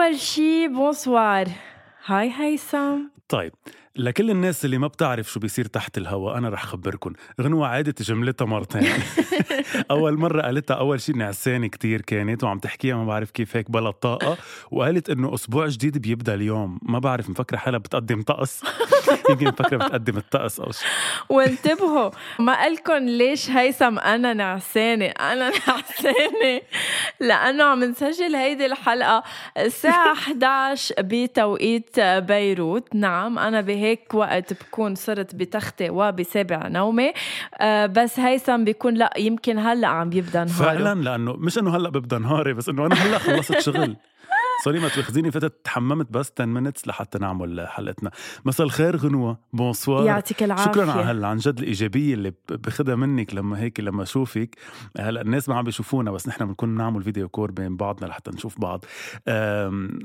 أول شي بونسوار. هاي هيثم طيب لكل الناس اللي ما بتعرف شو بيصير تحت الهواء أنا رح خبركم غنوة عادت جملتها مرتين. أول مرة قالتها أول شيء نعسانة كتير كانت وعم تحكيها ما بعرف كيف هيك بلا طاقة وقالت إنه أسبوع جديد بيبدأ اليوم. ما بعرف مفكرة حالها بتقدم طقس. يمكن مفكره بتقدم الطقس أو شيء. وانتبهوا ما قالكم ليش هيثم أنا نعسانة؟ أنا نعسانة لأنه عم نسجل هيدي الحلقة الساعة 11 بتوقيت بيروت. نعم أنا بهيك وقت بكون صرت بتختي وبسابع نومي آه، بس هيثم بيكون لا يمكن هلأ عم بيبدا نهاره. فعلا لأنه مش إنه هلأ ببدا نهاري بس إنه أنا هلأ خلصت شغل. sorry ما تأخذيني فتت تحممت بس 10 minutes لحتى نعمل حلقتنا. مساء الخير غنوة. bonsoir. يعطيك العافية. شكرا على هلا عن جد الإيجابية اللي باخدها منك لما هيك لما أشوفك. هلا الناس ما عم بيشوفونا بس نحن بنكون نعمل video call بين بعضنا لحتى نشوف بعض.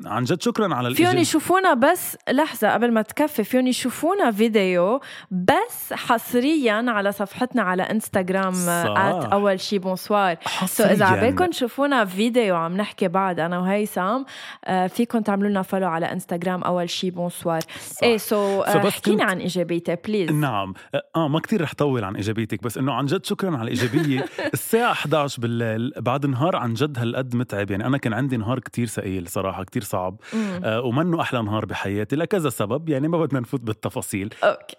عن جد شكرا على فيهم يشوفونا بس لحظة قبل ما تكفي فيهم يشوفونا فيديو بس حصريا على صفحتنا على انستغرام at أول شي bonsoir. so إذا عبالكم تشوفونا فيديو عم نحكي بعض أنا وهيثم فيكم تعملوا لنا follow على انستغرام أول شي bonsoir إيه so آه، احكينا عن ايجابيتك please نعم. آه ما كتير رح طول عن ايجابيتك بس إنه عن جد شكرا على الايجابيه الساعة 11 بالليل بعد نهار عن جد هالقد متعب. يعني أنا كان عندي نهار كتير ثقيل صراحة كتير صعب. آه ومنه أحلى نهار بحياتي لكذا سبب. يعني ما بدنا نفوت بالتفاصيل. أوكي.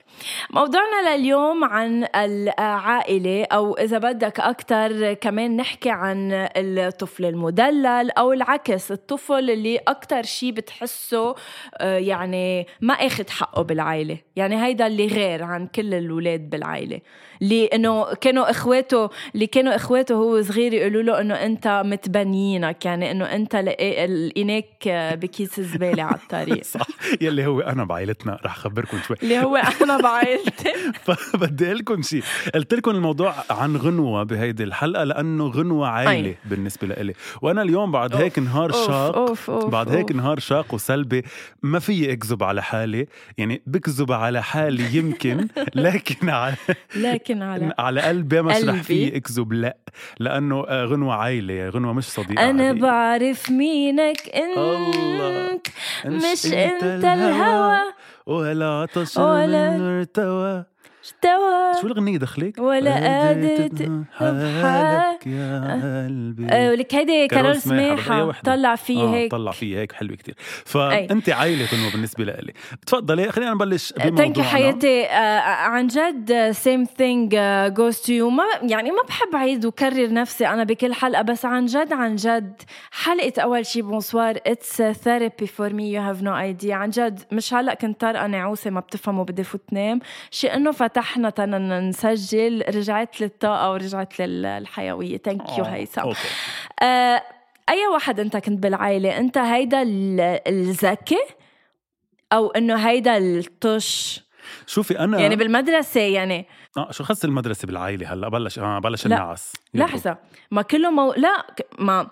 موضوعنا لليوم عن العائلة أو إذا بدك أكثر كمان نحكي عن الطفل المدلل أو العكس الطفل اللي أكتر شي بتحسه آه، يعني ما أخذ حقه بالعائلة يعني هيدا اللي غير عن كل الولاد بالعائلة اللي إنه كانوا إخواته اللي كانوا إخواته هو صغير يقولوا له إنه أنت متبنيينك يعني إنه أنت لقيناك بكيس زبالة على الطريق. صح. يلي هو أنا بعائلتنا رح اخبركم شوي. اللي هو أنا بعائلتي. فبدي لكم شيء قلت لكم الموضوع عن غنوة بهيدي الحلقة لأنه غنوة عائلة. بالنسبة لإلي. وأنا اليوم بعد أوف. هيك نهار شاق أوف أوف بعد هيك نهار شاق وسلبي ما في أكذب على حالي. يعني بكذب على حالي يمكن لكن على لكن لكن على على قلبي مش رح في اكذب لا لأنه آه، غنوة عائله غنوة مش صديقة أنا عادية. بعرف مينك انت الله. مش أنت, أنت الهوى ولا عطش ولا ارتوى استوى شو الأغنية دخلك؟ ولا قادت حالك يا قلبي. آه، ولك هيدي كارول سماحة طلع فيه آه هيك. طلع فيه هيك حلوة كتير. فأنت عائلة بالنسبة لإلي. تفضلي خلينا نبلش thank you حياتي. آه عن جد same thing goes to you ما يعني ما بحب عيد وكرر نفسي أنا بكل حلقة بس عن جد عن جد حلقة أول شي bonsoir it's therapy for me you have no idea عن جد مش هلأ كنت طارقة نعوسة ما بتفهم وبدي فوت نام. شيء إنه تنا نسجل. رجعت للطاقة ورجعت للحيوية. thank you هيثم. آه أي واحد أنت كنت بالعائلة أنت هيدا الذكي أو إنه هيدا الطش؟ شوفي أنا يعني بالمدرسة يعني. آه شو خص المدرسة بالعائلة هلأ؟ بلش آه بلش النعس لحظة. ما كله مو... لا ما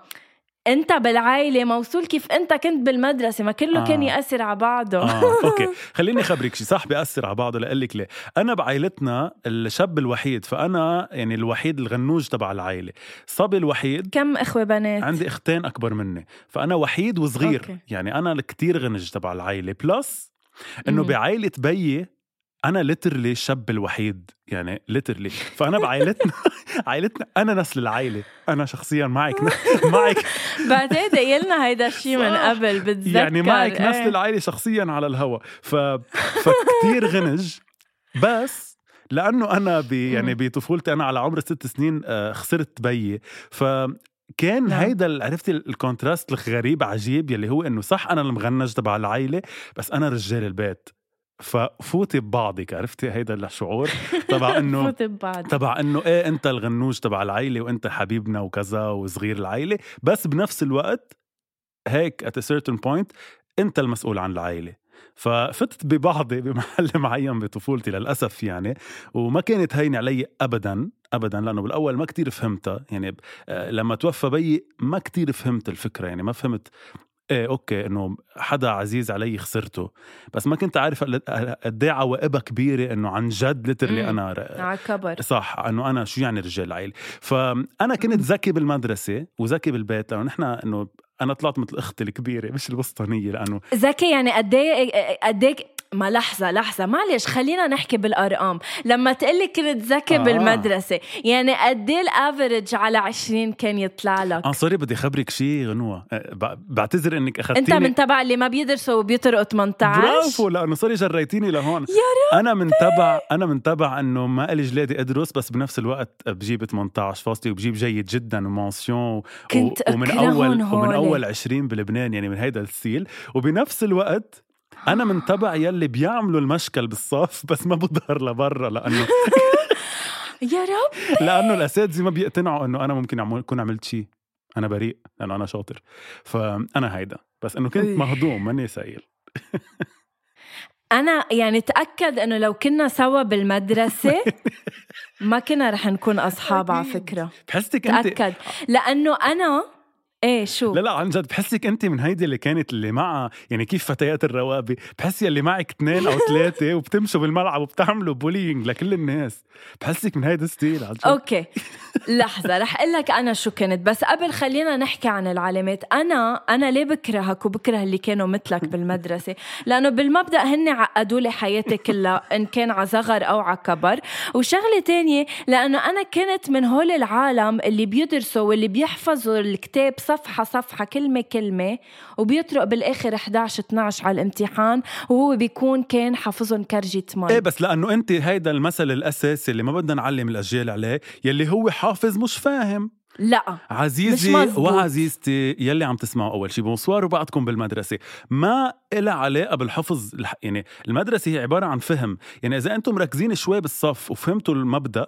انت بالعائله موصول كيف انت كنت بالمدرسة ما كله آه. كان يأثر على بعضه. آه. okay. خليني أخبرك شيء صح بيأثر على بعضه. لأقول لك ليه. أنا بعائلتنا الشاب الوحيد فأنا يعني الوحيد الغنوج تبع العائلة. صبي الوحيد كم إخوة بنات؟ عندي أختين أكبر مني. فأنا وحيد وصغير. okay. يعني أنا كتير غنج تبع العائلة. plus إنه بعائلة بيي أنا literally الشاب الوحيد يعني literally فأنا بعائلتنا عائلتنا أنا نسل العائلة. أنا شخصيا معك معك. بعتقد قلنا هيدا الشيء من قبل بتذكر. يعني معك إيه. نسل العائلة شخصيا على الهوا. ف فكتير غنج. بس لأنه أنا ب يعني. بطفولتي أنا على عمر ست سنين آه، خسرت بيي. ف كان نعم. هيدا عرفتي ال- ال contrast الغريب عجيب يلي هو إنه صح أنا المغنج تبع العائلة بس أنا رجال البيت. ففوتي ببعضك عرفتي؟ هيدا الشعور تبع إنه فوت ببعض تبع إنه إيه أنت الغنوج تبع العيلة وأنت حبيبنا وكذا وصغير العيلة بس بنفس الوقت هيك at a certain point أنت المسؤول عن العائله ففتت ببعضي بمحل معين بطفولتي للأسف يعني وما كانت هينه علي ابدا ابدا لأنه بالأول ما كتير فهمتها يعني آه، لما توفى بيي ما كتير فهمت الفكرة يعني ما فهمت إيه okay إنه حدا عزيز علي خسرته. بس ما كنت عارف قد إيه عواقبها كبيرة إنه عن جد literally مم. أنا على كبر صح إنه أنا شو يعني رجال عيل. فأنا كنت ذكي بالمدرسة وذكي بالبيت لأنه نحن إنه أنا طلعت مثل أختي الكبيرة مش الوسطانية لأنه ذكي يعني قد إيه قد إيه ما لحظة لحظة معلش خلينا نحكي بالأرقام. لما تقلي كنت ذكي آه. آه. بالمدرسة يعني قد إيه ال average على 20 كان يطلع لك؟ آه sorry بدي خبرك شيء غنوة. أه، ب- بعتذر إنك أنت اخذتيني من تبع اللي ما بيدرسوا وبيطرقوا 18 برافو لأنه sorry جريتيني لهون. يا أنا من تبع أنا من تبع إنه ما إلي جلادي أدرس بس بنفس الوقت بجيب 18 فاصلي وبجيب جيد جدا و mention كنت ومن أكرهن أول ومن هولي. أول 20 بلبنان يعني من هيدا السيل. وبنفس الوقت أنا من تبع يلي بيعملوا المشكل بالصف بس ما بظهر لبرا لأنه يا رب لأنه الأساتذة ما بيقتنعوا إنه أنا ممكن أكون عملت شيء أنا بريء لأنه أنا شاطر. فأنا هيدا. بس إنه كنت. مهضوم ماني سائل أنا يعني تأكد إنه لو كنا سوا بالمدرسة ما كنا رح نكون أصحاب على. فكرة. بحسك أنت تأكد. لأنه أنا إيه شو؟ لا لا عن جد بحسك أنت من هيدي اللي كانت اللي معها يعني كيف فتيات الروابي؟ بحس يلي معك اثنين أو ثلاثة وبتمشوا بالملعب وبتعملوا bullying لكل الناس. بحسك من هيدا style عن جد. okay. لحظة رح أقول لك أنا شو كنت. بس قبل خلينا نحكي عن العلامات أنا أنا ليه بكرهك وبكره اللي كانوا مثلك بالمدرسة؟ لأنه بالمبدأ هن عقدوا لي حياتي كلها إن كان على صغر أو على كبر. وشغلة تانية لأنه أنا كنت من هول العالم اللي بيدرسوا واللي بيحفظوا الكتاب صفحة صفحة كلمة كلمة وبيطرق بالآخر 11 12 على الامتحان وهو بيكون كان حافظهم كرجة مي إيه بس لأنه أنت هيدا المثل الأساسي اللي ما بدنا نعلم الأجيال عليه يلي هو حافظ مش فاهم. لا عزيزي مش مزبوط. وعزيزتي يلي عم تسمعوا أول شي bonsoir وبعدكم بالمدرسة. ما إلها علاقة بالحفظ الح- يعني المدرسة هي عبارة عن فهم. يعني إذا أنتم مركزين شوي بالصف وفهمتوا المبدأ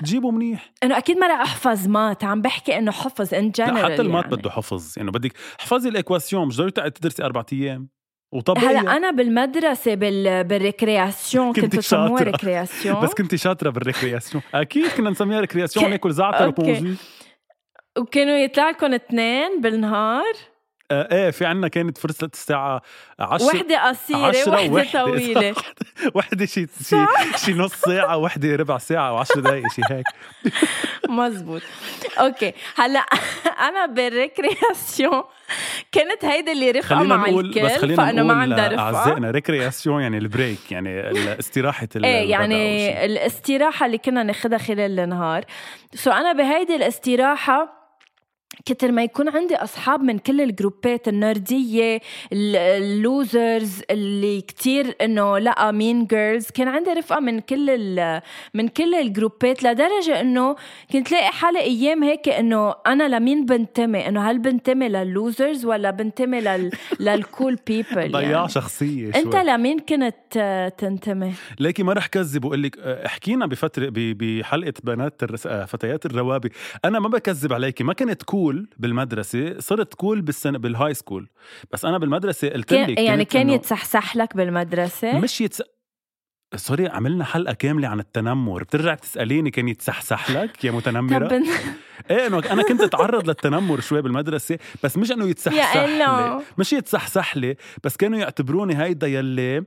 تجيبوا منيح. إنه أكيد ما رح أحفظ maths عم بحكي إنه حفظ en général حتى ال maths يعني. بده حفظ. يعني بدك حفظي ال équation مش ضروري تدرسي أربع أيام. وطبيعي. هلا أنا بالمدرسة بال... بال récréation تسموها شاطرة. récréation. بس كنتي شاطرة بال récréation. أكيد كنا نسميها récréation ناكل زعتر. و Bonjus وكانوا يطلع لكم اثنين بالنهار؟ إيه في عنا كانت فرصة الساعة 10 وحدة قصيرة عشرة وحدة ووحدة. طويلة. وحدة شي شي شي نص ساعة وحدة ربع ساعة و10 دقائق شي هيك. مزبوط. أوكي. هلأ أنا بال récréation كانت هيدا اللي رفقة مع نقول بس الكل خلينا فانه ما عندها رفقة. اعزائنا récréation يعني ال break يعني استراحة إيه. يعني الاستراحة اللي كنا ناخدها خلال النهار. so أنا بهيدي الاستراحة كتر ما يكون عندي أصحاب من كل الجروبات ال nerdy ال- ال losers اللي كتير إنه لا mean girls كان عندي رفقة من كل ال- من كل الجروبات لدرجة إنه كنت لاقي حالي أيام هيك إنه أنا لمين بنتمي إنه هل بنتمي لل losers ولا بنتمي لل لل cool people ضياع يعني. شخصية أنت شوي. لمين كنت تنتمي؟ ليكي ما رح كذب وأقول لك آه، حكينا بفترة ب- بحلقة بنات. آه، فتيات الروابي أنا ما بكذب عليكي ما كنت cool بالمدرسة صرت cool بالسنه بال high school بس أنا بالمدرسة قلت لك يعني كان يتصحصح لك بالمدرسة؟ مش يتس... سوري عملنا حلقة كاملة عن التنمر. بترجع تسأليني كان يتصحصح لك يا متنمرة؟ طب إيه إنه أنا كنت أتعرض للتنمر شوي بالمدرسة بس مش إنه يتصحصح لي. مش يتصحصح لي بس كانوا يعتبروني هيدا يلي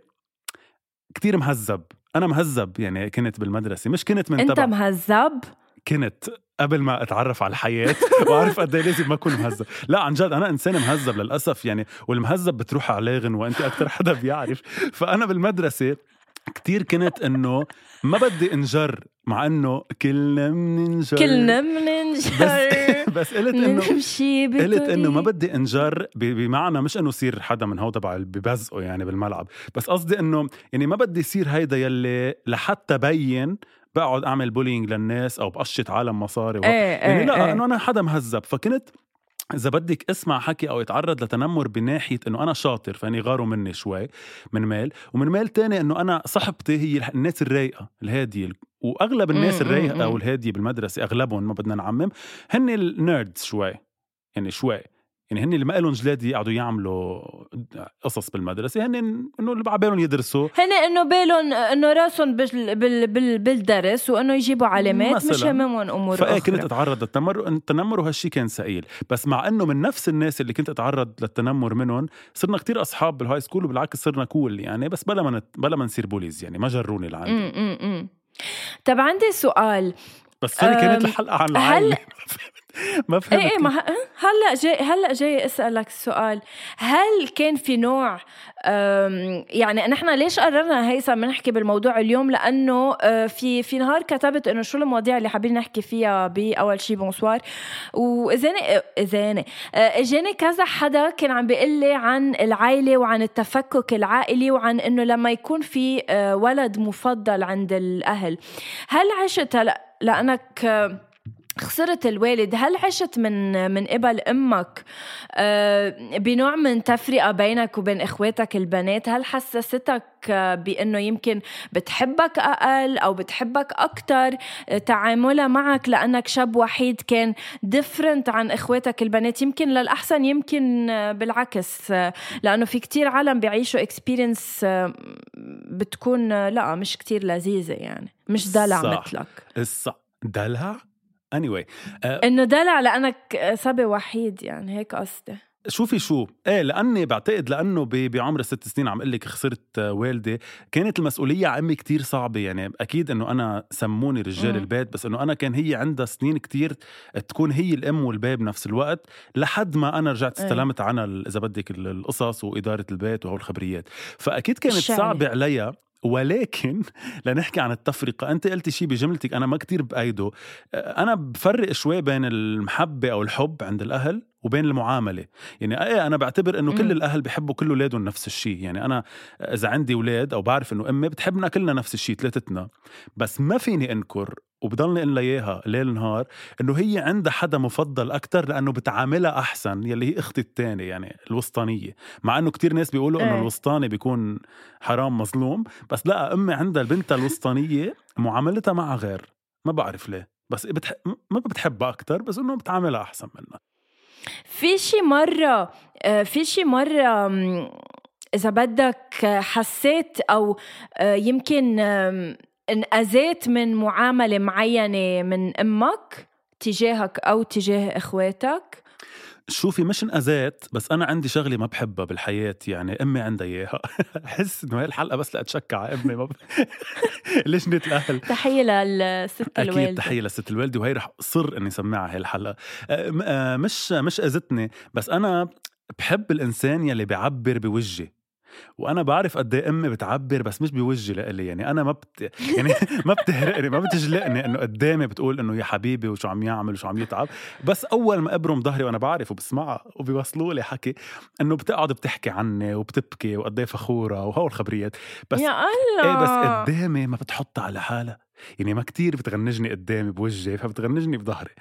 كتير مهذب. أنا مهذب يعني كنت بالمدرسة مش كنت من أنت تبع مهذب؟ كنت. قبل ما اتعرف على الحياة وأعرف قد إيه لازم ما اكون مهذب. لا عن جد أنا إنسان مهذب للأسف يعني والمهذب بتروح عليه غنوه انت أكثر حدا بيعرف. فأنا بالمدرسة كتير كنت إنه ما بدي انجر مع إنه كلنا مننجر. كلنا مننجر. بس بس قلت إنه قلت إنه ما. بدي انجر بمعنى مش إنه يصير حدا من هو تبع ببزقه يعني بالملعب. بس قصدي إنه يعني ما بدي يصير هيدا يلي لحتى بين بقعد أعمل bullying للناس أو بقشط عالم مصاري إيه يعني إيه لا إيه. إنه أنا حدا مهذب فكنت إذا بدك اسمع حكي أو يتعرض لتنمر بناحية إنه أنا شاطر فإني غاروا مني شوي من ميل ومن ميل تاني إنه أنا صاحبتي هي الناس الرايقة الهادية وأغلب الناس الرايقة أو مم. الهاديه بالمدرسة أغلبهم ما بدنا نعمم هن ال nerds شوي يعني شوي يعني هن اللي ما لهم جلاد يقعدوا يعملوا قصص بالمدرسة هن إنه اللي بعبالهم يدرسوا. هن إنه بالهم إنه راسهم بال بال بال بالدرس وإنه يجيبوا علامات مش مثلاً. هممهم أمور فإيه كنت أتعرض للتنمر التنمر وهالشي كان ثقيل بس مع إنه من نفس الناس اللي كنت أتعرض للتنمر منهم صرنا كتير أصحاب بال high school وبالعكس صرنا cool يعني بس بلا ما نت... بلا ما نصير bullies يعني ما جروني لعندي. طب عندي سؤال. بس هي كانت الحلقة عن هل- العائله ما فهمت إيه إيه ما ه- هلا جاي هلا جاي أسألك سؤال هل كان في نوع يعني نحن ليش قررنا هيثم نحكي بالموضوع اليوم؟ لأنه أه، في في نهار كتبت إنه شو المواضيع اللي حابين نحكي فيها بأول شي bonsoir. واذاني اذاني أه، إجاني كذا حدا كان عم بيقول لي عن العائلة وعن التفكك العائلي وعن إنه لما يكون في أه، ولد مفضل عند الأهل. هل عشت هلا؟ لأنك خسرت الوالد هل عشت من من قبل أمك آه، بنوع من تفرقة بينك وبين إخواتك البنات؟ هل حسستك آه، بأنه يمكن بتحبك أقل أو بتحبك أكثر تعاملها معك لأنك شاب وحيد كان different عن إخواتك البنات. يمكن للأحسن يمكن آه، بالعكس آه، لأنه في كتير عالم بيعيشوا experience بتكون آه، لا مش كتير لذيذة يعني مش دلع صح. مثلك. الص... دلع؟ Anyway إنه دلع لأنك صبي وحيد يعني هيك قصدي شوفي شو إيه لأني بعتقد لأنه بعمر ست سنين عم أقول لك خسرت آه، والدي كانت المسؤولية على امي كتير صعبة يعني أكيد إنه أنا سموني رجال مم. البيت بس إنه أنا كان هي عندها سنين كتير تكون هي الأم والباب بنفس الوقت لحد ما أنا رجعت إيه. استلمت عنها إذا بدك ال- القصص وإدارة البيت وهول الخبريات فأكيد كانت. صعبة عليها ولكن لنحكي عن التفرقة. أنت قلتي شيء بجملتك أنا ما كتير بأيده. أنا بفرق شوي بين المحبة أو الحب عند الأهل وبين المعاملة. يعني إيه أنا بعتبر إنه كل. الأهل بيحبوا كل أولادهم نفس الشيء. يعني أنا إذا عندي أولاد أو بعرف إنه أمي بتحبنا كلنا نفس الشيء ثلاثتنا. بس ما فيني أنكر وبضلني أقول لها إياها ليل نهار إنه هي عندها حدا مفضل أكثر لأنه بتعاملها أحسن يلي هي أختي الثانية يعني الوسطانية مع إنه كتير ناس بيقولوا إنه إيه. الوسطاني بيكون حرام مظلوم بس لا أمي عندها البنت الوسطانية معاملتها معها غير ما بعرف ليه بس بتح... ما بتحبها أكثر بس إنه بتعاملها أحسن منها في شي مرة آه، في شي مرة إذا بدك حسيت أو آه، يمكن انأذيت من معاملة معينة من أمك تجاهك أو تجاه إخواتك؟ شوفي مش انأذيت بس أنا عندي شغلة ما بحبها بالحياة يعني أمي عندها إياها. أحس إنه هاي الحلقة بس لأتشكى على أمي ما ب... لجنه الاهل تحية للست الوالدة. تحية لست الوالدة وهي رح صر إني سمعها هاي الحلقة. أه، أه، مش مش اذتني بس أنا بحب الإنسان يلي بيعبر بوجهي. وأنا بعرف قد إيه أمي بتعبر بس مش بوجهي لإلي. يعني أنا ما بت يعني ما بتهرقني ما بتجلقني إنه قدامي بتقول إنه يا حبيبي وشو عم يعمل وشو عم يتعب. بس أول ما أبرم ظهري وأنا بعرف وبسمعها وبيوصلوا لي حكي إنه بتقعد بتحكي عني وبتبكي وقد إيه فخورة وهول الخبريات. بس يا الله! إيه بس قدامي ما بتحطها على حالها. يعني ما كتير بتغنجني قدامي بوجهي فبتغنجني بظهري.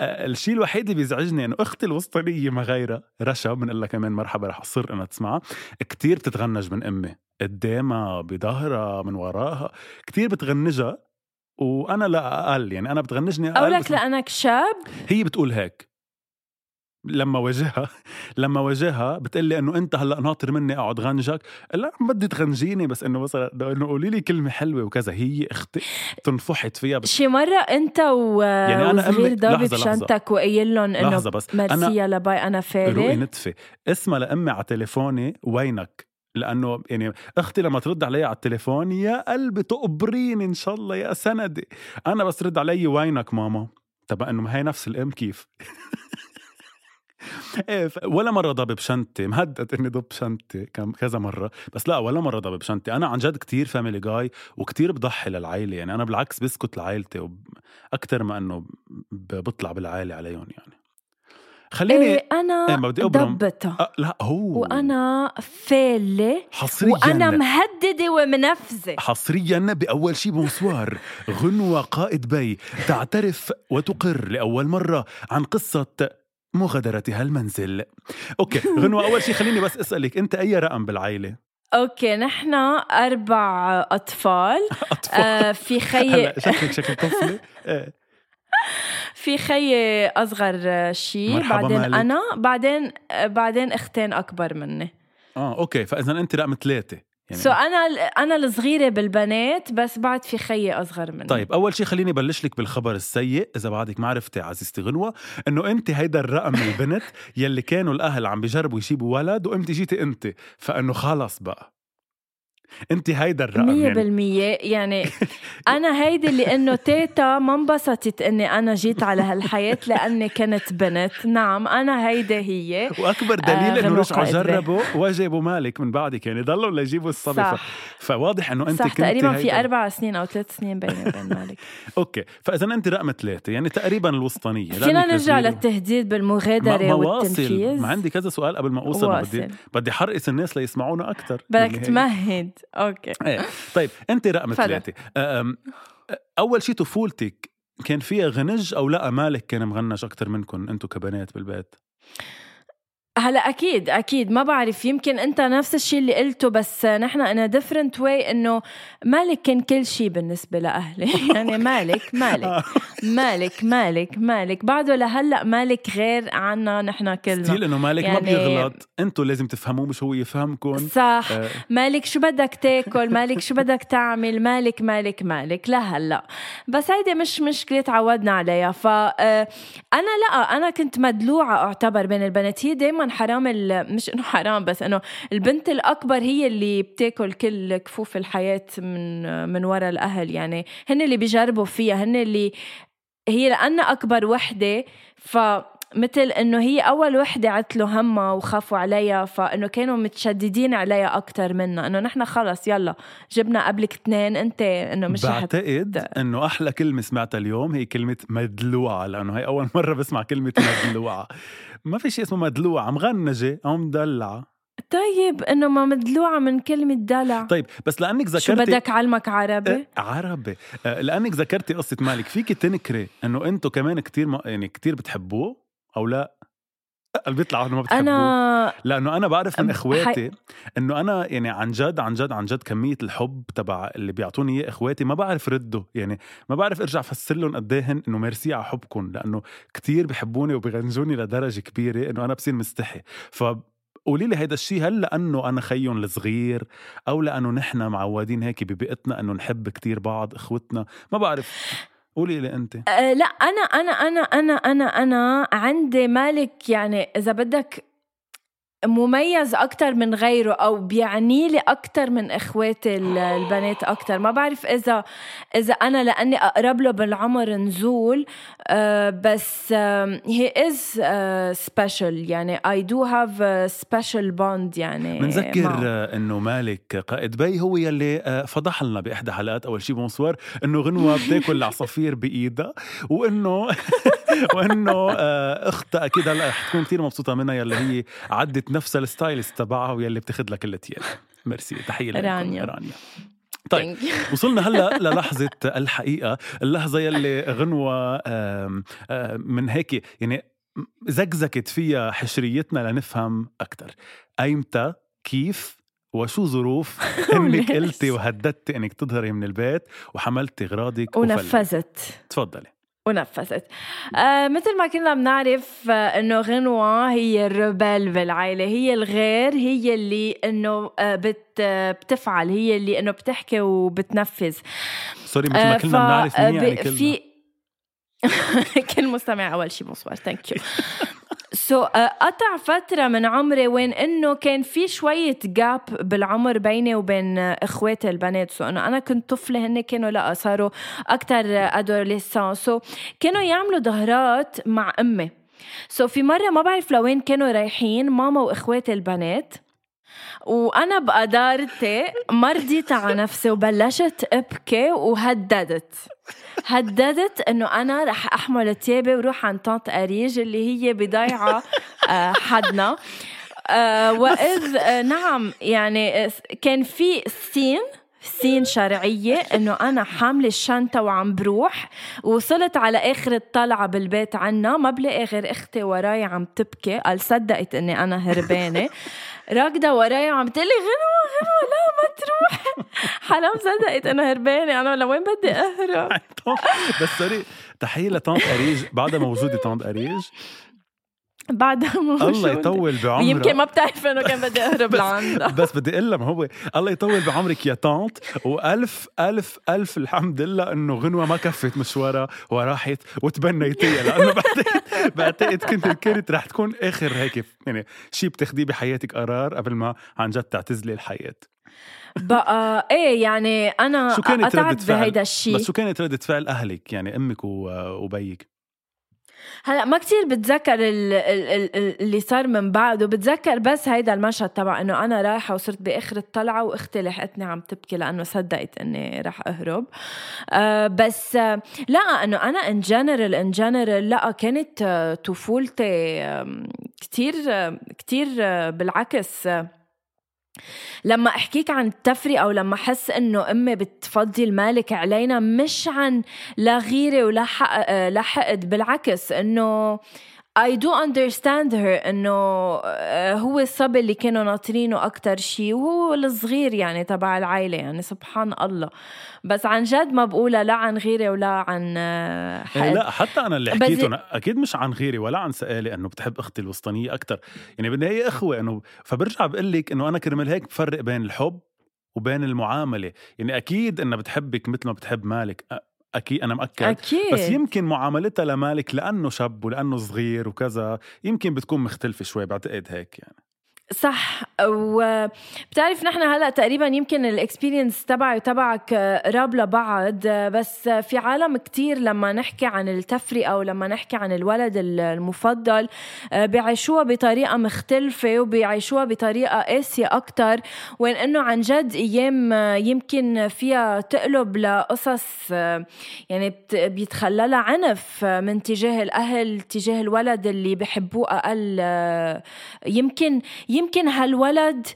آه الشيء الوحيد اللي بيزعجني إنه أختي الوسطانية ما غيرها رشا بنقول لها كمان مرحبا رح اصر إنها تسمعها. كتير بتتغنج من أمي قدامها بظهرها من وراها. كتير بتغنجها وأنا لا أقل يعني أنا بتغنجني أقل أولك بس لأنك شاب. هي بتقول هيك. لما واجهها لما واجهها بتقول لي إنه أنت هلأ ناطر مني أقعد غنجك؟ لا ما بدي تغنجيني بس إنه مثلا إنه قولي لي كلمة حلوة وكذا هي أختي تنفحت فيها بس شي مرة أنت و... يعني أنا وصغير أمي- ضابي. بشنطك وقايل لهم إنه لحظة بس ميرسي يا باي أنا روقي فارق نتفة. اسمها لأمي على تليفوني وينك؟ لأنه يعني أختي لما ترد علي على التليفون يا قلبي تقبريني إن شاء الله يا سندي. أنا بس رد علي وينك ماما؟ طب إنه هي نفس الأم كيف؟ إيه ولا مرة ضب بشنطتي مهدد إني ضب شنطتي كم كذا مرة. بس لا ولا مرة ضب بشنطتي أنا عن جد كتير family guy وكتير بضحي للعائلة يعني أنا بالعكس بسكت لعائلتي أكثر ما إنه بطلع بالعائلة عليهم يعني. خليني إيه أنا إيه، ما بدي أبرم. ضبطها أه لا هو. وأنا فالة حصريا. وأنا مهددة ومنفذة. حصريا بأول شي bonsoir غنوة قائد بي. تعترف وتقر لأول مرة عن قصة مغادرتها المنزل okay غنوة أول شي خليني بس أسألك أنت أي رقم بالعائلة؟ okay نحن أربع أطفال أطفال آه في خي شكلك شكل طفلة إيه. في خي أصغر شيء بعدين مالك. أنا بعدين بعدين أختين أكبر مني آه okay فإذا أنت رقم ثلاثة يعني. سو أنا أنا الصغيرة بالبنات بس بعد في خيي أصغر مني. طيب أول شيء خليني بلش لك بالخبر السيء إذا بعدك ما عرفتي عزيزتي غنوة إنه أنت هيدا الرقم البنت يلي كانوا الأهل عم بيجربوا يجيبوا ولد وأنت جيتي أنت. فإنه خلص بقى. انت هيدا الرقم مية يعني بالمية. يعني أنا هيدي اللي إنه تيتا ما انبسطت إني أنا جيت على هالحياة لأني كنت بنت. نعم أنا هيدي هي. وأكبر دليل آه، إنه رجعوا. جربوا وجابوا مالك من بعدك. يعني ضلوا ليجيبوا الصبي. فواضح إنه أنت صح كنتي تقريبا في هيدا- أربع سنين أو ثلاث سنين بيني وبين مالك. okay. فإذا أنت رقم ثلاثة يعني تقريبا الوسطانية. فينا نرجع. للتهديد ما بالمغادرة ما والتنفيذ. ما عندي كذا سؤال قبل ما أوصل بدي بدي حرقص الناس ليسمعونا أكثر بدك تمهد. أوكي. إيه. طيب أنت رقم. ثلاثة. أول شيء طفولتك كان فيها غنج أو لا؟ مالك كان مغنج أكثر منكم أنتم كبنات بالبيت؟ هلا أكيد أكيد. ما بعرف يمكن أنت نفس الشيء اللي قلته بس نحن أنا different way إنه مالك كان كل شيء بالنسبة لأهلي. يعني مالك مالك مالك مالك مالك. بعده لهلأ مالك غير عنا نحن كلنا. still إنه مالك ما يعني- بيغلط. أنتم لازم تفهموه مش هو يفهمكم صح. آه، مالك شو بدك تاكل مالك شو بدك تعمل مالك مالك مالك. لهلأ. بس هيدي مش مشكلة تعودنا عليها. ف آه، أنا لأ أنا كنت مدلوعة أعتبر بين البنات. هي دائما حرام ال- مش إنه حرام بس إنه البنت الأكبر هي اللي بتاكل كل كفوف الحياة من من وراء الأهل. يعني هن اللي بيجربوا فيها هن اللي هي لأنها أكبر وحدة ف مثل إنه هي أول وحدة عتلوا همها وخافوا عليها فإنه كانوا متشددين عليها أكثر منا إنه نحن خلص يلا جبنا قبلك اثنين أنت إنه مش بعتقد إنه أحلى كلمة سمعتها اليوم هي كلمة مدلوعة لأنه هي أول مرة بسمع كلمة مدلوعة. ما في شيء اسمه مدلوعة مغنجه أو مدلعه طيب إنه ما مدلوعة من كلمة دلع. طيب بس لأنك شو ذكرتي بدك علمك عربي؟ إيه، عربي. آه، لأنك ذكرتي قصة مالك فيك تنكري إنه أنتم كمان كتير ما يعني كتير بتحبوه أو لا؟ اللي بيطلع انه ما بتحبوه. أنا لأنه أنا بعرف من إخواتي إنه أنا يعني عن جد عن جد عن جد كمية الحب تبع اللي بيعطوني إياه إخواتي ما بعرف رده. يعني ما بعرف أرجع أفسر لهم قد إيه إنه ميرسي على حبكم لأنه كتير بحبوني وبغنجوني لدرجة كبيرة إنه أنا بصير مستحي. ف قولي لي هيدا الشيء هل لأنه أنا خيهم الصغير أو لأنه نحن معودين هيك ببيئتنا إنه نحب كتير بعض إخوتنا؟ ما بعرف. قولي لي أنت. أه لا أنا أنا أنا أنا أنا أنا عندي مالك يعني إذا بدك مميز أكتر من غيره أو بيعني لي أكتر من إخواتي ال- البنات أكتر. ما بعرف إذا إذا أنا لأني أقرب له بالعمر نزول آه، بس هي is special يعني we do have a special bond يعني بنذكر إنه مالك قائد بي هو يلي آه، فضح لنا بإحدى حلقات أول شي بونسوار إنه غنوة بتاكل العصافير بإيدها وإنه وانه آه، اختها أكيد هلأ رح تكون كثير مبسوطة منها يلي هي عدت نفسها ال stylist تبعها ويلي بتاخذ لها كل تياب ميرسي تحية رانيا. رانيا. طيب. وصلنا هلأ للحظة الحقيقة اللحظة يلي غنوة آم، آم، من هيك يعني زقزقت فيها حشريتنا لنفهم أكثر إيمتى؟ كيف؟ وشو ظروف؟ إنك؟ قلتي وهددتي إنك تظهري من البيت وحملتي أغراضك. ونفذت. تفضلي. ونفذت. آه مثل ما كنا بنعرف آه إنه غنوة هي ال rebelle بالعائلة هي الغير هي اللي إنه آه بت آه بتفعل هي اللي إنه بتحكي وبتنفذ. sorry مثل ما آه، كلنا بنعرف آه، مين يعني ب- كلنا في كل مستمع أول شيء bonsoir thank you so قطع فترة من عمري وين إنه كان في شوية gap بالعمر بيني وبين إخواتي البنات. so إنه أنا كنت طفلة هن كانوا لا صاروا أكثر adolescentes so كانوا يعملوا ظهرات مع أمي. so في مرة ما بعرف لوين كانوا رايحين ماما وإخواتي البنات. وأنا بقدرتي ما رضيت على نفسي وبلشت أبكي وهددت. هددت إنه أنا رح أحمل ثيابي وروح عند طنط أريج اللي هي بضيعة آه، حدنا. آه، وإذ آه، نعم يعني كان في scène scène شرعية إنه أنا حاملة الشنطة وعم بروح وصلت على آخر الطلعة بالبيت عنا ما بلاقي غير أختي وراي عم تبكي قال صدقت إني أنا هربانة. راكضة وراي وعم تقلي غنوة غنوة لا ما تروح. حرام صدقت أنا هربانة. أنا لوين بدي أهرب؟ بس sorry تحية لطنط أريج بعدها موجودة طنط أريج بعدها موجود الله يطول بعمرك. يمكن ما بتعرف إنه كان بدي أهرب لعندها بس بدي أقول ما هو الله يطول بعمرك يا طانط وألف ألف ألف الحمد لله إنه غنوة ما كفت مشوارها وراحت وتبنيتيها. لأنه بعتقد بعتقد كنت كنت رح تكون آخر هيك يعني شيء بتاخديه بحياتك قرار قبل ما عن جد تعتزلي الحياة. بقى إيه يعني أنا شو كانت ردة فعل؟ بهيدا الشيء بس شو كانت ردة فعل أهلك؟ يعني أمك وبيك. هلا ما كتير بتذكر اللي صار من بعده بتذكر بس هيدا المشهد تبع إنه أنا رايحة وصرت بآخر الطلعة وأختي لحقتني عم تبكي لأنه صدقت إني رح أهرب. أه بس لا إنه أنا ان جنرال ان جنرال لا كانت طفولتي كتير كتير بالعكس لما أحكيك عن التفرقه ولما أحس إنه أمي بتفضي المالك علينا مش عن لا غيرة ولا لا حقد بالعكس إنه I do understand her إنه آه، هو الصبي اللي كانوا ناطرينه أكثر شيء وهو الصغير يعني تبع العائلة يعني سبحان الله. بس عن جد ما بقولها لا عن غيري ولا عن آه، حقد. لا حتى أنا اللي حكيته أكيد مش عن غيري ولا عن سؤالي إنه بتحب أختي الوسطانية أكثر يعني بالنهاية إخوة إنه فبرجع بقول لك إنه أنا كرمال هيك بفرق بين الحب وبين المعاملة. يعني أكيد إنها بتحبك مثل ما بتحب مالك. أكيد أنا مأكد أكيد. بس يمكن معاملتها لمالك لأنه شاب ولأنه صغير وكذا يمكن بتكون مختلفة شوي بعتقد هيك يعني صح. وبتعرف نحن هلا تقريبا يمكن الاكسبيرينس تبعي وتبعك قراب لبعض بس في عالم كتير لما نحكي عن التفرقة ولما نحكي عن الولد المفضل بيعيشوها بطريقة مختلفة وبيعيشوها بطريقة قاسية أكثر وين إنه عن جد أيام يمكن فيها تقلب لقصص يعني بيتخللها عنف من تجاه الأهل تجاه الولد اللي بحبوه أقل. يمكن يمكن هالولد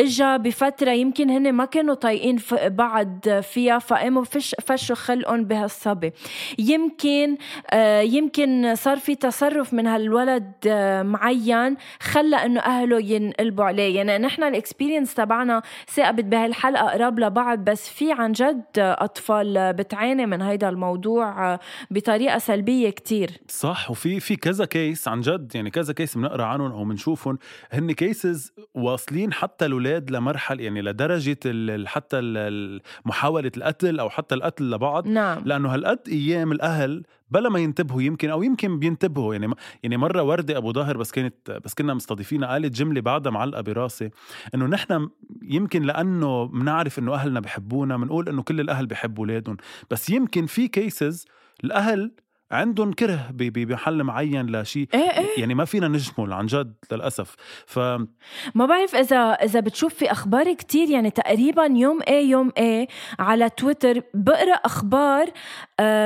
إجا بفترة يمكن هن ما كانوا طايقين بعض فيها فقاموا فش فشوا خلقهم بهالصبي. يمكن آه يمكن صار في تصرف من هالولد آه معين خلى إنه أهله ينقلبوا عليه. يعني نحن ال experience تبعنا ثاقبت بهالحلقة قراب لبعض بس في عن جد أطفال بتعاني من هيدا الموضوع آه بطريقة سلبية كتير. صح وفي في كذا case عن جد يعني كذا case بنقرا عنهم أو بنشوفهم هن cases واصلين حتى الاولاد الأولاد لمرحله يعني لدرجة حتى محاولة القتل أو حتى القتل لبعض نعم. لأنه هالقد أيام الأهل بلا ما ينتبهوا يمكن أو يمكن بينتبهوا يعني يعني مرة وردة أبو ظاهر بس كانت بس كنا مستضيفينها قالت جملة بعدها معلقة براسي إنه نحن يمكن لأنه بنعرف إنه أهلنا بحبونا بنقول إنه كل الأهل بحبوا أولادهم بس يمكن في كيسز الأهل عندهم كره بمحل معين لشيء إيه إيه؟ يعني ما فينا نجمل عن جد للأسف ف ما بعرف إذا إذا بتشوف في أخبار كتير يعني تقريبا يوم إيه يوم إيه على تويتر بقرأ أخبار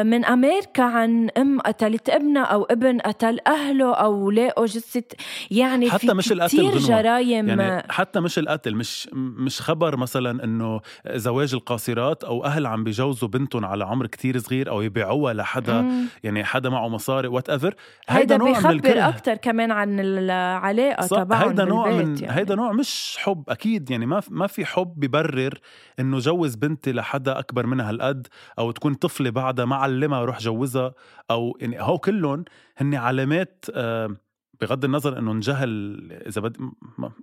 من أمريكا عن أم قتلت ابنها أو ابن قتل أهله أو لاقوا جثة يعني حتى في مش القتل جرايم يعني حتى مش القتل مش مش خبر مثلا إنه زواج القاصرات أو أهل عم بيجوزوا بنتهم على عمر كتير صغير أو يبيعوها لحدا مم. يعني حدا معه مصاري whatever هيدا نوع من الكره أكثر كمان عن العلاقة تبعهم هيدا نوع من يعني. هيدا نوع مش حب أكيد يعني ما ما في حب ببرر إنه جوز بنتي لحدا أكبر منها هالقد أو تكون طفلة بعدها ما علمها روح جوزها أو يعني هو كلهم هن علامات آه بغض النظر إنه انجهل إذا بد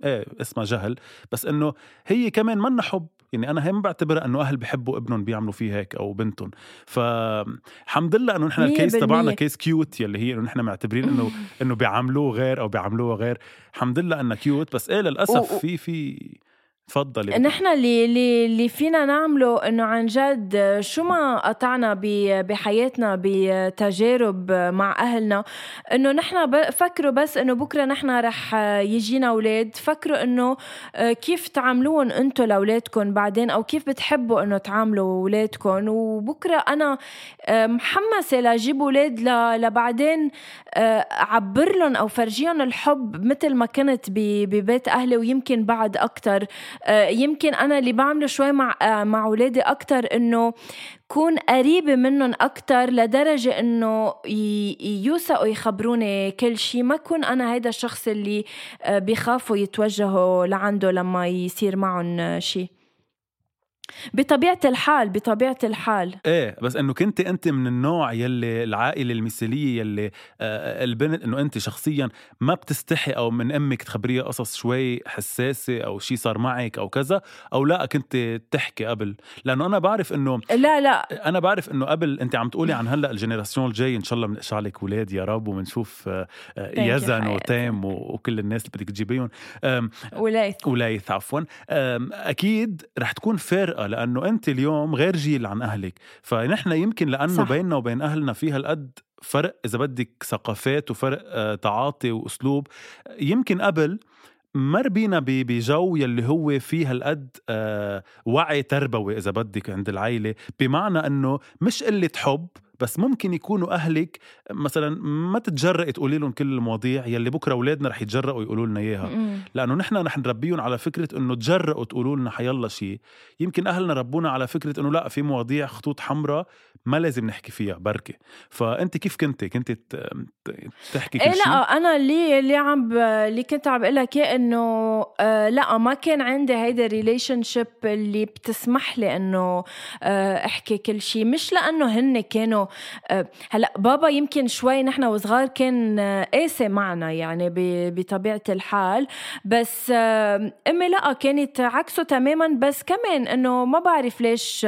إيه اسمها جهل بس إنه هي كمان منا حب يعني أنا هي ما بعتبرها إنه أهل بحبوا ابنهم بيعملوا فيه هيك أو بنتهم فالحمد لله إنه نحن ال case تبعنا case cute يلي هي إنه نحن معتبرين إنه إنه بيعاملوه غير أو بيعاملوه غير الحمد لله انه cute بس إيه للأسف في في تفضلي. نحن اللي اللي اللي فينا نعمله إنه عن جد شو ما قطعنا بحياتنا بتجارب مع أهلنا إنه نحن فكروا بس إنه بكرة نحن رح يجينا أولاد فكروا إنه كيف تعاملوهم أنتم لأولادكم بعدين أو كيف بتحبوا إنه تعاملوا أولادكم. وبكرة أنا محمسة لأجيب أولاد لبعدين أعبر لهم أو فرجيهم الحب مثل ما كنت ببيت أهلي ويمكن بعد أكثر آه، يمكن أنا اللي بعمله شوي مع آه، مع أولادي أكثر إنه كون قريبة منهم أكتر لدرجة إنه يوثقوا يخبروني كل شيء ما كون أنا هيدا الشخص اللي آه، بيخافوا يتوجهوا لعنده لما يصير معهم شيء بطبيعة الحال بطبيعة الحال. إيه بس إنه كنت انت من النوع يلي العائلة المثالية يلي آه البنت إنه انت شخصيا ما بتستحي أو من أمك تخبريها قصص شوي حساسة أو شيء صار معك أو كذا أو لا كنت تحكي قبل. لأنه أنا بعرف إنه لا لا. أنا بعرف إنه قبل انت عم تقولي عن هلأ الجنراسيون الجاي إن شاء الله بنقشع لك أولاد يا رب وبنشوف آه، يزن حياتي. وتام و- وكل الناس اللي بدك تجيبيهم. وليث. وليث عفوا. أكيد رح تكون فارقه لأنه أنت اليوم غير جيل عن أهلك. فنحن يمكن لأنه صح. بيننا وبين أهلنا في هالقد فرق إذا بدك ثقافات وفرق آه، تعاطي وأسلوب. يمكن قبل مر بينا بجو يلي هو فيه هالقد آه، وعي تربوي إذا بدك عند العيلة. بمعنى إنه مش قلة حب بس ممكن يكونوا أهلك مثلا ما تتجرئي تقولي لهم كل المواضيع يلي بكرة أولادنا رح يتجرؤوا يقولوا لنا إياها. لأنه نحن رح نربيهم على فكرة إنه تجرؤوا تقولوا لنا حيلا شيء يمكن أهلنا ربونا على فكرة إنه لا في مواضيع خطوط حمراء ما لازم نحكي فيها بركة. فأنت كيف كنت؟ كنت تحكي كل إيه شيء لا أنا اللي اللي عم. اللي كنت عم بقول لك اياه إنه آه لا ما كان عندي هيدا ال relationship اللي بتسمح لي إنه آه أحكي كل شيء مش لأنه هن كانوا آه هلا بابا يمكن شوي نحن وصغار كان آه قاسي معنا يعني. بطبيعة الحال. بس آه أمي لا كانت عكسه تماما. بس كمان إنه ما بعرف ليش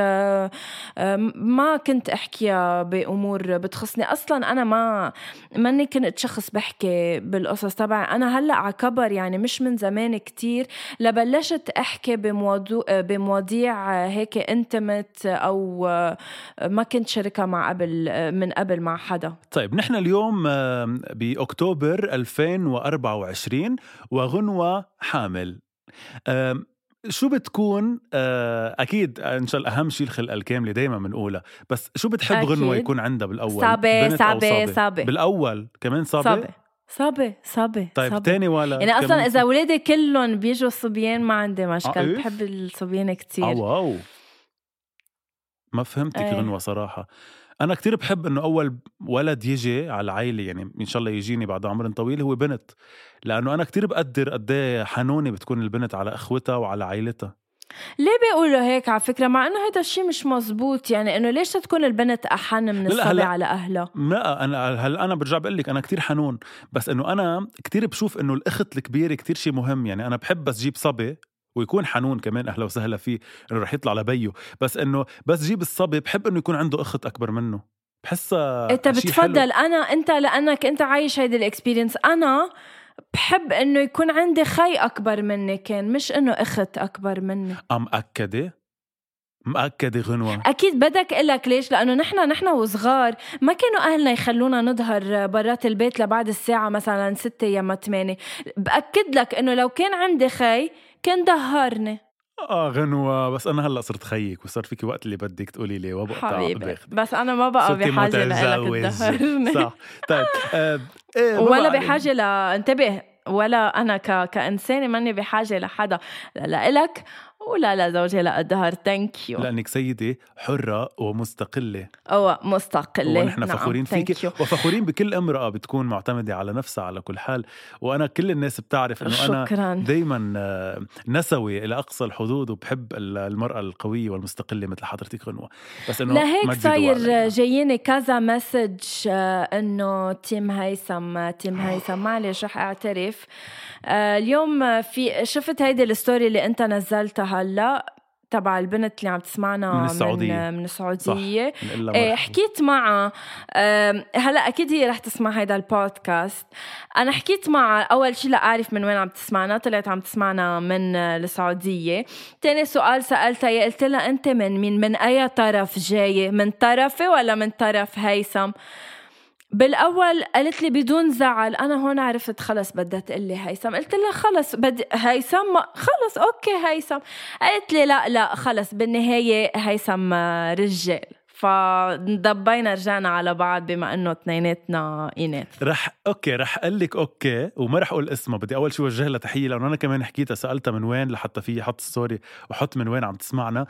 ما كنت أحكيها بأمور بتخصني. أصلا أنا ما ماني كنت شخص بحكي بالقصص تبعي. أنا هلأ على كبر يعني مش من زمان كتير. لبلشت أحكي بمواضيع هيك انتمت أو ما كنت شاركها مع قبل. من قبل مع حدا. طيب نحن اليوم آم، بأكتوبر 2024 وغنوة حامل. آم، شو بتكون آه، أكيد إن شاء الله أهم شيء الخلقه الكاملة دائما بنقولها بس شو بتحب أكيد. غنوه يكون عندها بالأول؟ أو صعبة، صعبة. بالأول كمان صعبة, صعبة. صعبة صعبة طيب. تاني ولا يعني أصلا كمان إذا اولادي كلهم بيجوا صبيان ما عندي مشكل إيه؟ بحب الصبيان آه كتير واو. ما فهمتك إيه. غنوة صراحة. أنا كتير بحب إنه أول ولد يجي على العائلة يعني إن شاء الله يجيني بعد عمر طويل هو بنت لأنه أنا كتير بقدر قد إيه حنونة بتكون البنت على إخوتها وعلى عائلتها ليه بيقولوا هيك على فكرة؟ مع إنه هذا الشيء مش مزبوط يعني إنه ليش تكون البنت أحن من الصبي على اهلها لا أنا هل أنا برجع بقول لك أنا كتير حنون بس إنه أنا كتير بشوف إنه الأخت الكبيرة كتير شيء مهم يعني أنا بحب بس جيب صبي ويكون حنون كمان أهلا وسهلا فيه إنه رح يطلع لبيه بس إنه بس جيب الصبي بحب إنه يكون عنده أخت أكبر منه. بحسها إنت شي حلو. بتفضل أنا إنت لأنك إنت عايش هيدي الإكسبيرينس. أنا بحب إنه يكون عندي خي أكبر مني كان مش إنه أخت أكبر مني. أم مأكدة مأكدة غنوة. أكيد بدك لك ليش؟ لأنه نحن نحن وصغار ما كانوا أهلنا يخلونا نظهر برات البيت لبعد الساعة مثلا ستة يا ثمانية بأكد لك إنه لو كان عندي خي كان ضهرني. آه غنوة بس أنا هلأ صرت خيك وصار فيك وقت اللي بدك تقولي لي وبقطع حبيبي بس أنا ما بقى بحاجة لك متجوزة. تضهرني. صح. طيب آه إيه ولا. بحاجة ل انتبه ولا أنا ك... كإنسانة ماني بحاجة لحدا. لا لك ولا لزوجي للضهر thank you لانك سيدة حرة ومستقلة. أو مستقلة. ونحن نعم. فخورين thank فيك you. وفخورين بكل امرأة بتكون معتمدة على نفسها على كل حال. وأنا كل الناس بتعرف إنه أنا شكرا. دايما آه، نسوي إلى أقصى الحدود وبحب ال- المرأة القوية والمستقلة مثل حضرتك غنوة. بس إنه لهيك. صاير جاييني كذا message آه، إنه team هيثم team هيثم معلش رح أعترف؟ آه، اليوم في شفت هيدي ال story اللي أنت نزلتها؟ هلا تبع البنت اللي عم تسمعنا من السعودية. من, من نقول لها إيه. حكيت معها هلا أكيد هي رح تسمع هيدا البودكاست. أنا حكيت معها أول شيء لأعرف من وين عم تسمعنا طلعت عم تسمعنا من السعودية. تاني سؤال سألتها هي قلت لها أنت من مين؟ من أي طرف جاية؟ من طرفي ولا من طرف هيثم؟ بالأول قالت لي بدون زعل أنا هون عرفت خلص بدها تقول لي هيثم. قلت لها خلص بدي هيثم خلص أوكي هيثم. قالت لي لا لا خلص بالنهاية هيثم رجال. فضبينا رجعنا على بعض بما إنه اثنيناتنا اناث رح أوكي رح أقول لك أوكي وما رح أقول اسمها بدي أول شيء وجه لها تحية لأنه أنا كمان حكيتها سألتها من وين لحتى في حط story وحط من وين عم تسمعنا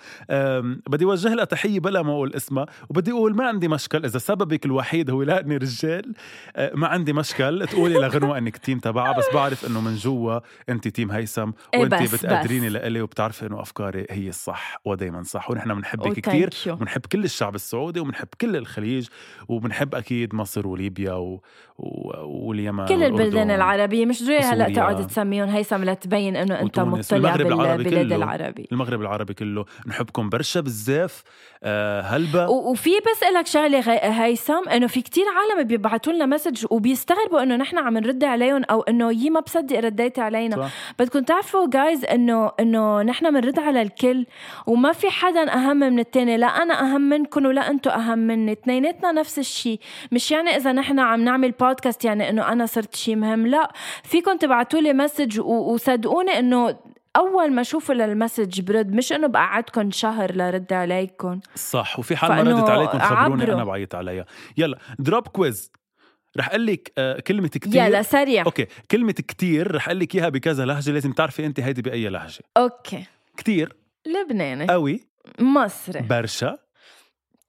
بدي وجه لها تحية بلا ما أقول اسمها وبدي أقول ما عندي مشكل إذا سببك الوحيد هو لاني رجال أه، ما عندي مشكل تقولي لغنوة إنك team تبعها بس بعرف إنه من جوا أنت team هيثم إيه وأنت بتقدريني. لإلي وبتعرفي إنه أفكاري هي الصح ودايما صح ونحن Oh, بنحبك thank كثير you. وبنحب كل الشعب السعودي وبنحب كل الخليج وبنحب أكيد مصر وليبيا و... و... واليمن كل. البلدان العربية مش ضروري هلأ. تقعد تسميهم هيثم لتبين إنه أنت. مطلع بالبلاد. العربي المغرب العربي كله نحبكم برشا بزاف آه هلبا و- وفي بس لك شغلة هيثم إنه في كتير عالم بيبعتوا لنا message وبيستغربوا إنه نحن عم نرد عليهم أو إنه يي ما بصدق رديتي علينا صح. بدكم تعرفوا جايز إنه إنه نحن بنرد على الكل وما في حدا أهم من التاني لا أنا أهم منكم ولا أنتم اهم مني. اثنيناتنا نفس الشيء مش يعني إذا نحن عم نعمل بودكاست يعني إنه أنا صرت شيء مهم؟ لا. فيكم تبعتوا لي message وصدقوني إنه أول ما أشوف لل message برد مش إنه بقعدكم شهر لرد عليكم صح وفي حال ما ردت عليكم خبروني عبروا. أنا بعيط عليها. يلا دروب quiz رح أقول لك آه كلمة كتير. يلا سريع. okay كلمة كتير رح أقول لك إياها بكذا لهجة لازم تعرفي انت هيدي بأي لهجة. okay. كتير. لبناني. قوي. مصري. برشا.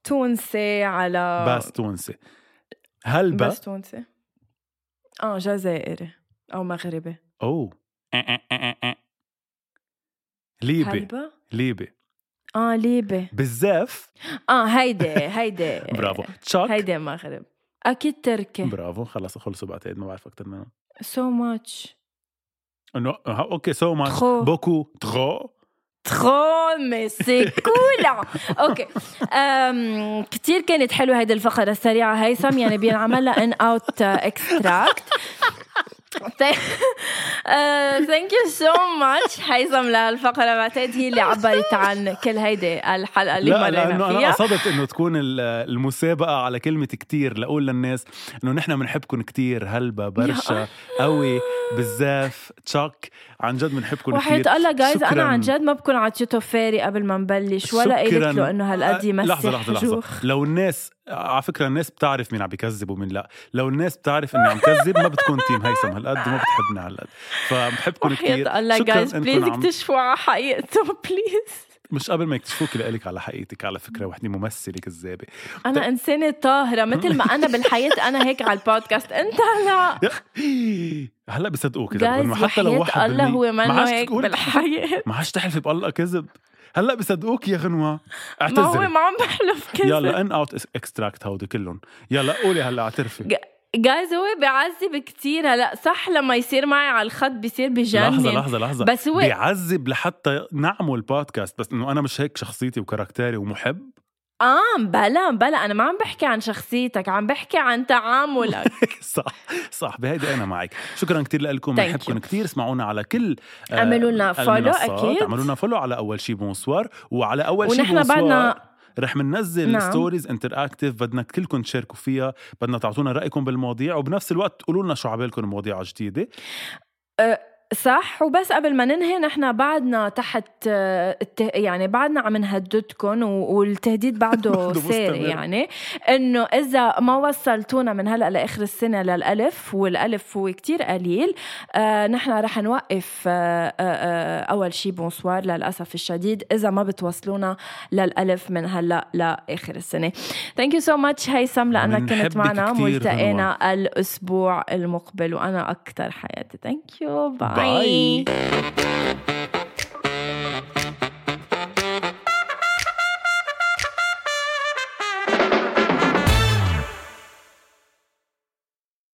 تونسي على بس تونسي. هلبا آه. بس تونسي. آه جزائري أو مغربي. أوه. آه، آه، آه، آه. ليبي. ليبي. آه ليبي. بزاف آه هيدي هيدي. برافو. تشاك. هيدي مغرب. أكيد تركي. برافو. خلص خلصوا بعتقد ما بعرف أكثر منهم. سو ماتش إنه ها، أوكي سو ماتش. بوكو. ترو ترو مي سي كولا أوكي أم كثير كانت حلوة هيدي الفقرة السريعة. هيثم يعني بينعمل لها ان اوت اكستراكت ثانك يو سو ماتش هيثم للفقره بعتقد هي اللي عبرت عن كل هيدي الحلقة اللي لا مرينا لأنه أنا فيها. قصدت إنه تكون ال- المسابقة على كلمة كتير لأقول للناس إنه نحن بنحبكم كتير هلبا برشا قوي بزاف تشاك. عن جد بنحبكم كتير. الله جايز أنا. عن جد ما بكون عطيته فاري قبل ما نبلش ولا قلت. له انه هالقد آه، يمسح لحظة لحظة لحظة. جوخ. لو الناس على فكرة الناس بتعرف مين عم بيكذب ومين لا. لو الناس بتعرف إني عم كذب ما بتكون team هيثم. هالقد وما بتحبنا هالقد. فبحبكم وحياة الله جايز please اكتشفوا على حقيقته please مش قبل ما يكتشفوك لك على حقيقتك على فكرة وحدة ممثلة كذابة. أنا إنسانة طاهرة مثل ما أنا بالحياة أنا هيك على البودكاست. أنت لا هلأ بصدقوك بقول حتى لو واحد الله. هو ما منه هيك بالحياة. ما عادش تحلفي بألله كذب. هلأ بصدقوك يا غنوة. ما هو ما عم بحلف كذب. يلا in out extract هودي كلهم. يلا قولي هلأ اعترفي. جايز هو بيعذب كتير هلا. صح لما يصير معي على الخط بيصير بجنن. لحظة لحظة لحظة. بس هو بيعذب لحتى نعمل بودكاست بس إنه أنا مش هيك شخصيتي و caractère ي ومحب. آه بلا بلا. أنا ما عم بحكي عن شخصيتك عم بحكي عن تعاملك. صح صح. بهيدي أنا معك. شكرا كتير لكم بنحبكم. كتير. اسمعونا على كل آه، اعملوا لنا المنصات. أكيد. اعملوا لنا follow على أول شي بونسوار. وعلى أول شي ونحن بونسوار بعدنا رح مننزل نعم. stories interactive بدنا كلكم تشاركوا فيها بدنا تعطونا رأيكم بالمواضيع وبنفس الوقت تقولوا لنا شو عبالكم المواضيع الجديدة صح وبس قبل ما ننهي نحن بعدنا تحت. يعني بعدنا عم نهددكم. والتهديد بعده ساري. يعني إنه إذا ما وصلتونا من هلأ لآخر السنة للألف والألف هو كتير قليل آه نحن رح نوقف آه آه أول شي بونسوار للأسف الشديد إذا ما بتوصلونا للألف من هلأ لآخر السنة thank you so much هيثم لأنك كنت معنا ملتقينا الأسبوع المقبل وأنا أكثر حياتي thank you bye bye